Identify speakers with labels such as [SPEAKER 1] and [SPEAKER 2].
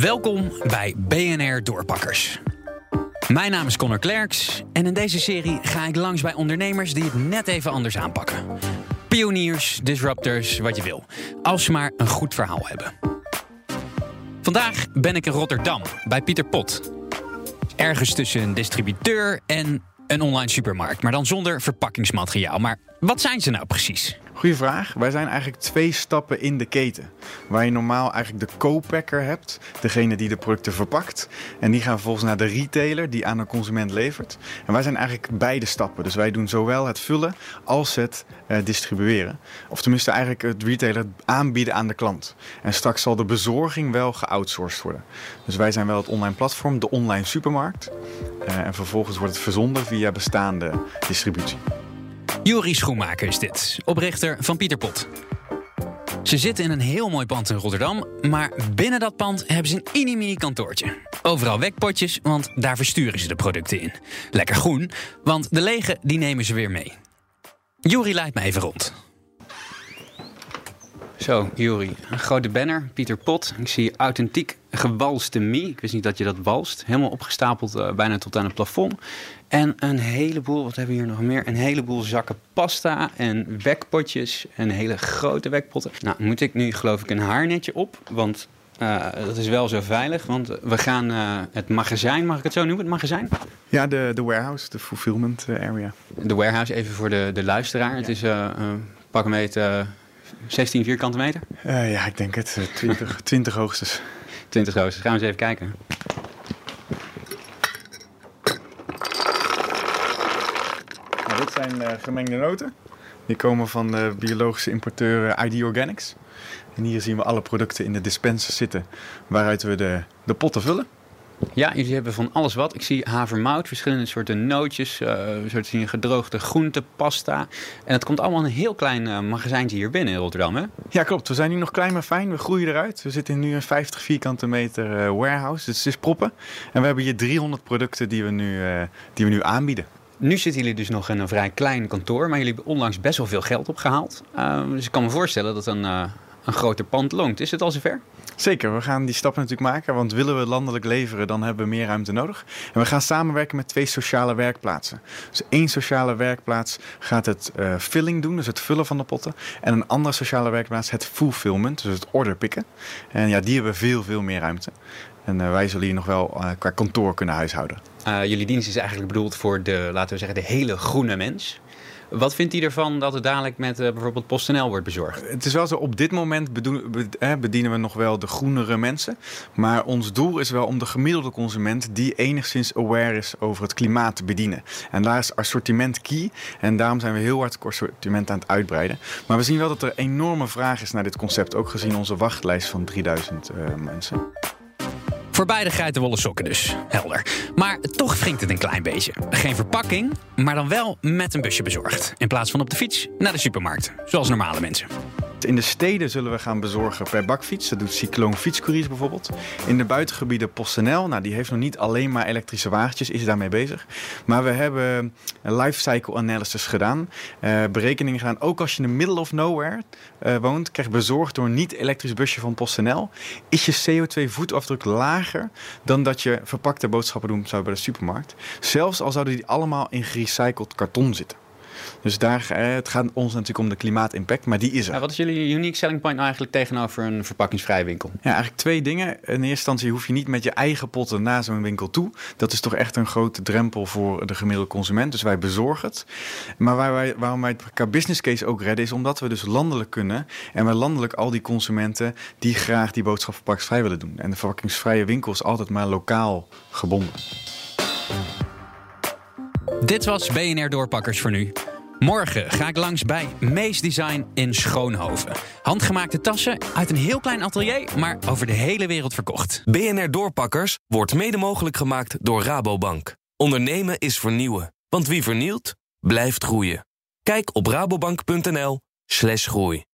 [SPEAKER 1] Welkom bij BNR Doorpakkers. Mijn naam is Connor Klerks en in deze serie ga ik langs bij ondernemers die het net even anders aanpakken. Pioniers, disruptors, wat je wil. Als ze maar een goed verhaal hebben. Vandaag ben ik in Rotterdam bij Pieter Pot. Ergens tussen een distributeur en een online supermarkt, maar dan zonder verpakkingsmateriaal. Maar wat zijn ze nou precies?
[SPEAKER 2] Goeie vraag. Wij zijn eigenlijk twee stappen in de keten. Waar je normaal eigenlijk de co-packer hebt, degene die de producten verpakt. En die gaan vervolgens naar de retailer die aan de consument levert. En wij zijn eigenlijk beide stappen. Dus wij doen zowel het vullen als het eh, distribueren. Of tenminste eigenlijk het retailer aanbieden aan de klant. En straks zal de bezorging wel geoutsourced worden. Dus wij zijn wel het online platform, de online supermarkt. Uh, en vervolgens wordt het verzonden via bestaande distributie.
[SPEAKER 1] Juri Schoenmaker is dit, oprichter van Pieter Pot. Ze zitten in een heel mooi pand in Rotterdam, maar binnen dat pand hebben ze een mini-mini kantoortje. Overal wekpotjes, want daar versturen ze de producten in. Lekker groen, want de lege die nemen ze weer mee. Juri leidt me even rond. Zo, Juri, een grote banner, Pieter Pot. Ik zie authentiek gewalste mie. Ik wist niet dat je dat walst. Helemaal opgestapeld, uh, bijna tot aan het plafond. En een heleboel, wat hebben we hier nog meer? Een heleboel zakken pasta en wekpotjes. En hele grote wekpotten. Nou, moet ik nu geloof ik een haarnetje op, want uh, dat is wel zo veilig. Want we gaan uh, het magazijn, mag ik het zo noemen, het magazijn?
[SPEAKER 2] Ja, de, de warehouse, de fulfillment area.
[SPEAKER 1] De warehouse, even voor de, de luisteraar. Ja. Het is pak een meter 16 vierkante meter?
[SPEAKER 2] Uh, ja, ik denk het. 20, 20 hoogstens.
[SPEAKER 1] 20 hoogstens. Gaan we eens even kijken.
[SPEAKER 2] Nou, dit zijn uh, gemengde noten. Die komen van de biologische importeur ID Organics. En hier zien we alle producten in de dispenser zitten waaruit we de, de potten vullen.
[SPEAKER 1] Ja, jullie hebben van alles wat. Ik zie havermout, verschillende soorten nootjes, uh, soorten gedroogde groenten, pasta. En het komt allemaal in een heel klein uh, magazijntje hier binnen in Rotterdam, hè?
[SPEAKER 2] Ja, klopt. We zijn nu nog klein maar fijn. We groeien eruit. We zitten nu in 50 vierkante meter uh, warehouse. Dus het is proppen. En we hebben hier 300 producten die we nu, die we nu aanbieden.
[SPEAKER 1] Nu zitten jullie dus nog in een vrij klein kantoor, maar jullie hebben onlangs best wel veel geld opgehaald. dus ik kan me voorstellen dat een, een groter pand loont. Is het al zover?
[SPEAKER 2] Zeker, we gaan die stappen natuurlijk maken. Want willen we landelijk leveren, dan hebben we meer ruimte nodig. En we gaan samenwerken met twee sociale werkplaatsen. Dus één sociale werkplaats gaat het uh, filling doen, dus het vullen van de potten. En een andere sociale werkplaats het fulfillment, dus het order pikken. En ja, die hebben veel, veel meer ruimte. En uh, wij zullen hier nog wel uh, qua kantoor kunnen huishouden.
[SPEAKER 1] Jullie dienst is eigenlijk bedoeld voor de, laten we zeggen, de hele groene mens. Wat vindt hij ervan dat het dadelijk met uh, bijvoorbeeld PostNL wordt bezorgd?
[SPEAKER 2] Het is wel zo, op dit moment bedienen we nog wel de groenere mensen. Maar ons doel is wel om de gemiddelde consument die enigszins aware is over het klimaat te bedienen. En daar is assortiment key. En daarom zijn we heel hard het assortiment aan het uitbreiden. Maar we zien wel dat er enorme vraag is naar dit concept. Ook gezien onze wachtlijst van 3000 uh, mensen.
[SPEAKER 1] Voor beide geitenwolle sokken dus. Helder. Maar toch wringt het een klein beetje. Geen verpakking, maar dan wel met een busje bezorgd. In plaats van op de fiets naar de supermarkt. Zoals normale mensen.
[SPEAKER 2] In de steden zullen we gaan bezorgen per bakfiets. Dat doet Cycloon Fietscouriers bijvoorbeeld. In de buitengebieden PostNL. Nou, die heeft nog niet alleen maar elektrische wagentjes, is daarmee bezig. Maar we hebben een lifecycle analysis gedaan. Uh, berekeningen gedaan. Ook als je in the middle of nowhere uh, woont, krijg bezorgd door een niet-elektrisch busje van PostNL. Is je CO2-voetafdruk lager dan dat je verpakte boodschappen doet zou bij de supermarkt. Zelfs al zouden die allemaal in gerecycled karton zitten. Dus daar, het gaat ons natuurlijk om de klimaatimpact, maar die is er.
[SPEAKER 1] Ja, wat is jullie unique selling point nou eigenlijk tegenover een verpakkingsvrije winkel?
[SPEAKER 2] Ja, eigenlijk twee dingen. In eerste instantie hoef je niet met je eigen potten naar zo'n winkel toe. Dat is toch echt een grote drempel voor de gemiddelde consument. Dus wij bezorgen het. Maar waar wij, waarom wij het qua business case ook redden, is omdat we dus landelijk kunnen. En we landelijk al die consumenten die graag die boodschap verpakkingsvrij willen doen. En de verpakkingsvrije winkel is altijd maar lokaal gebonden.
[SPEAKER 1] Dit was BNR Doorpakkers voor nu. Morgen ga ik langs bij Mees Design in Schoonhoven. Handgemaakte tassen uit een heel klein atelier, maar over de hele wereld verkocht.
[SPEAKER 3] BNR Doorpakkers wordt mede mogelijk gemaakt door Rabobank. Ondernemen is vernieuwen, want wie vernielt, blijft groeien. Kijk op rabobank.nl/groei.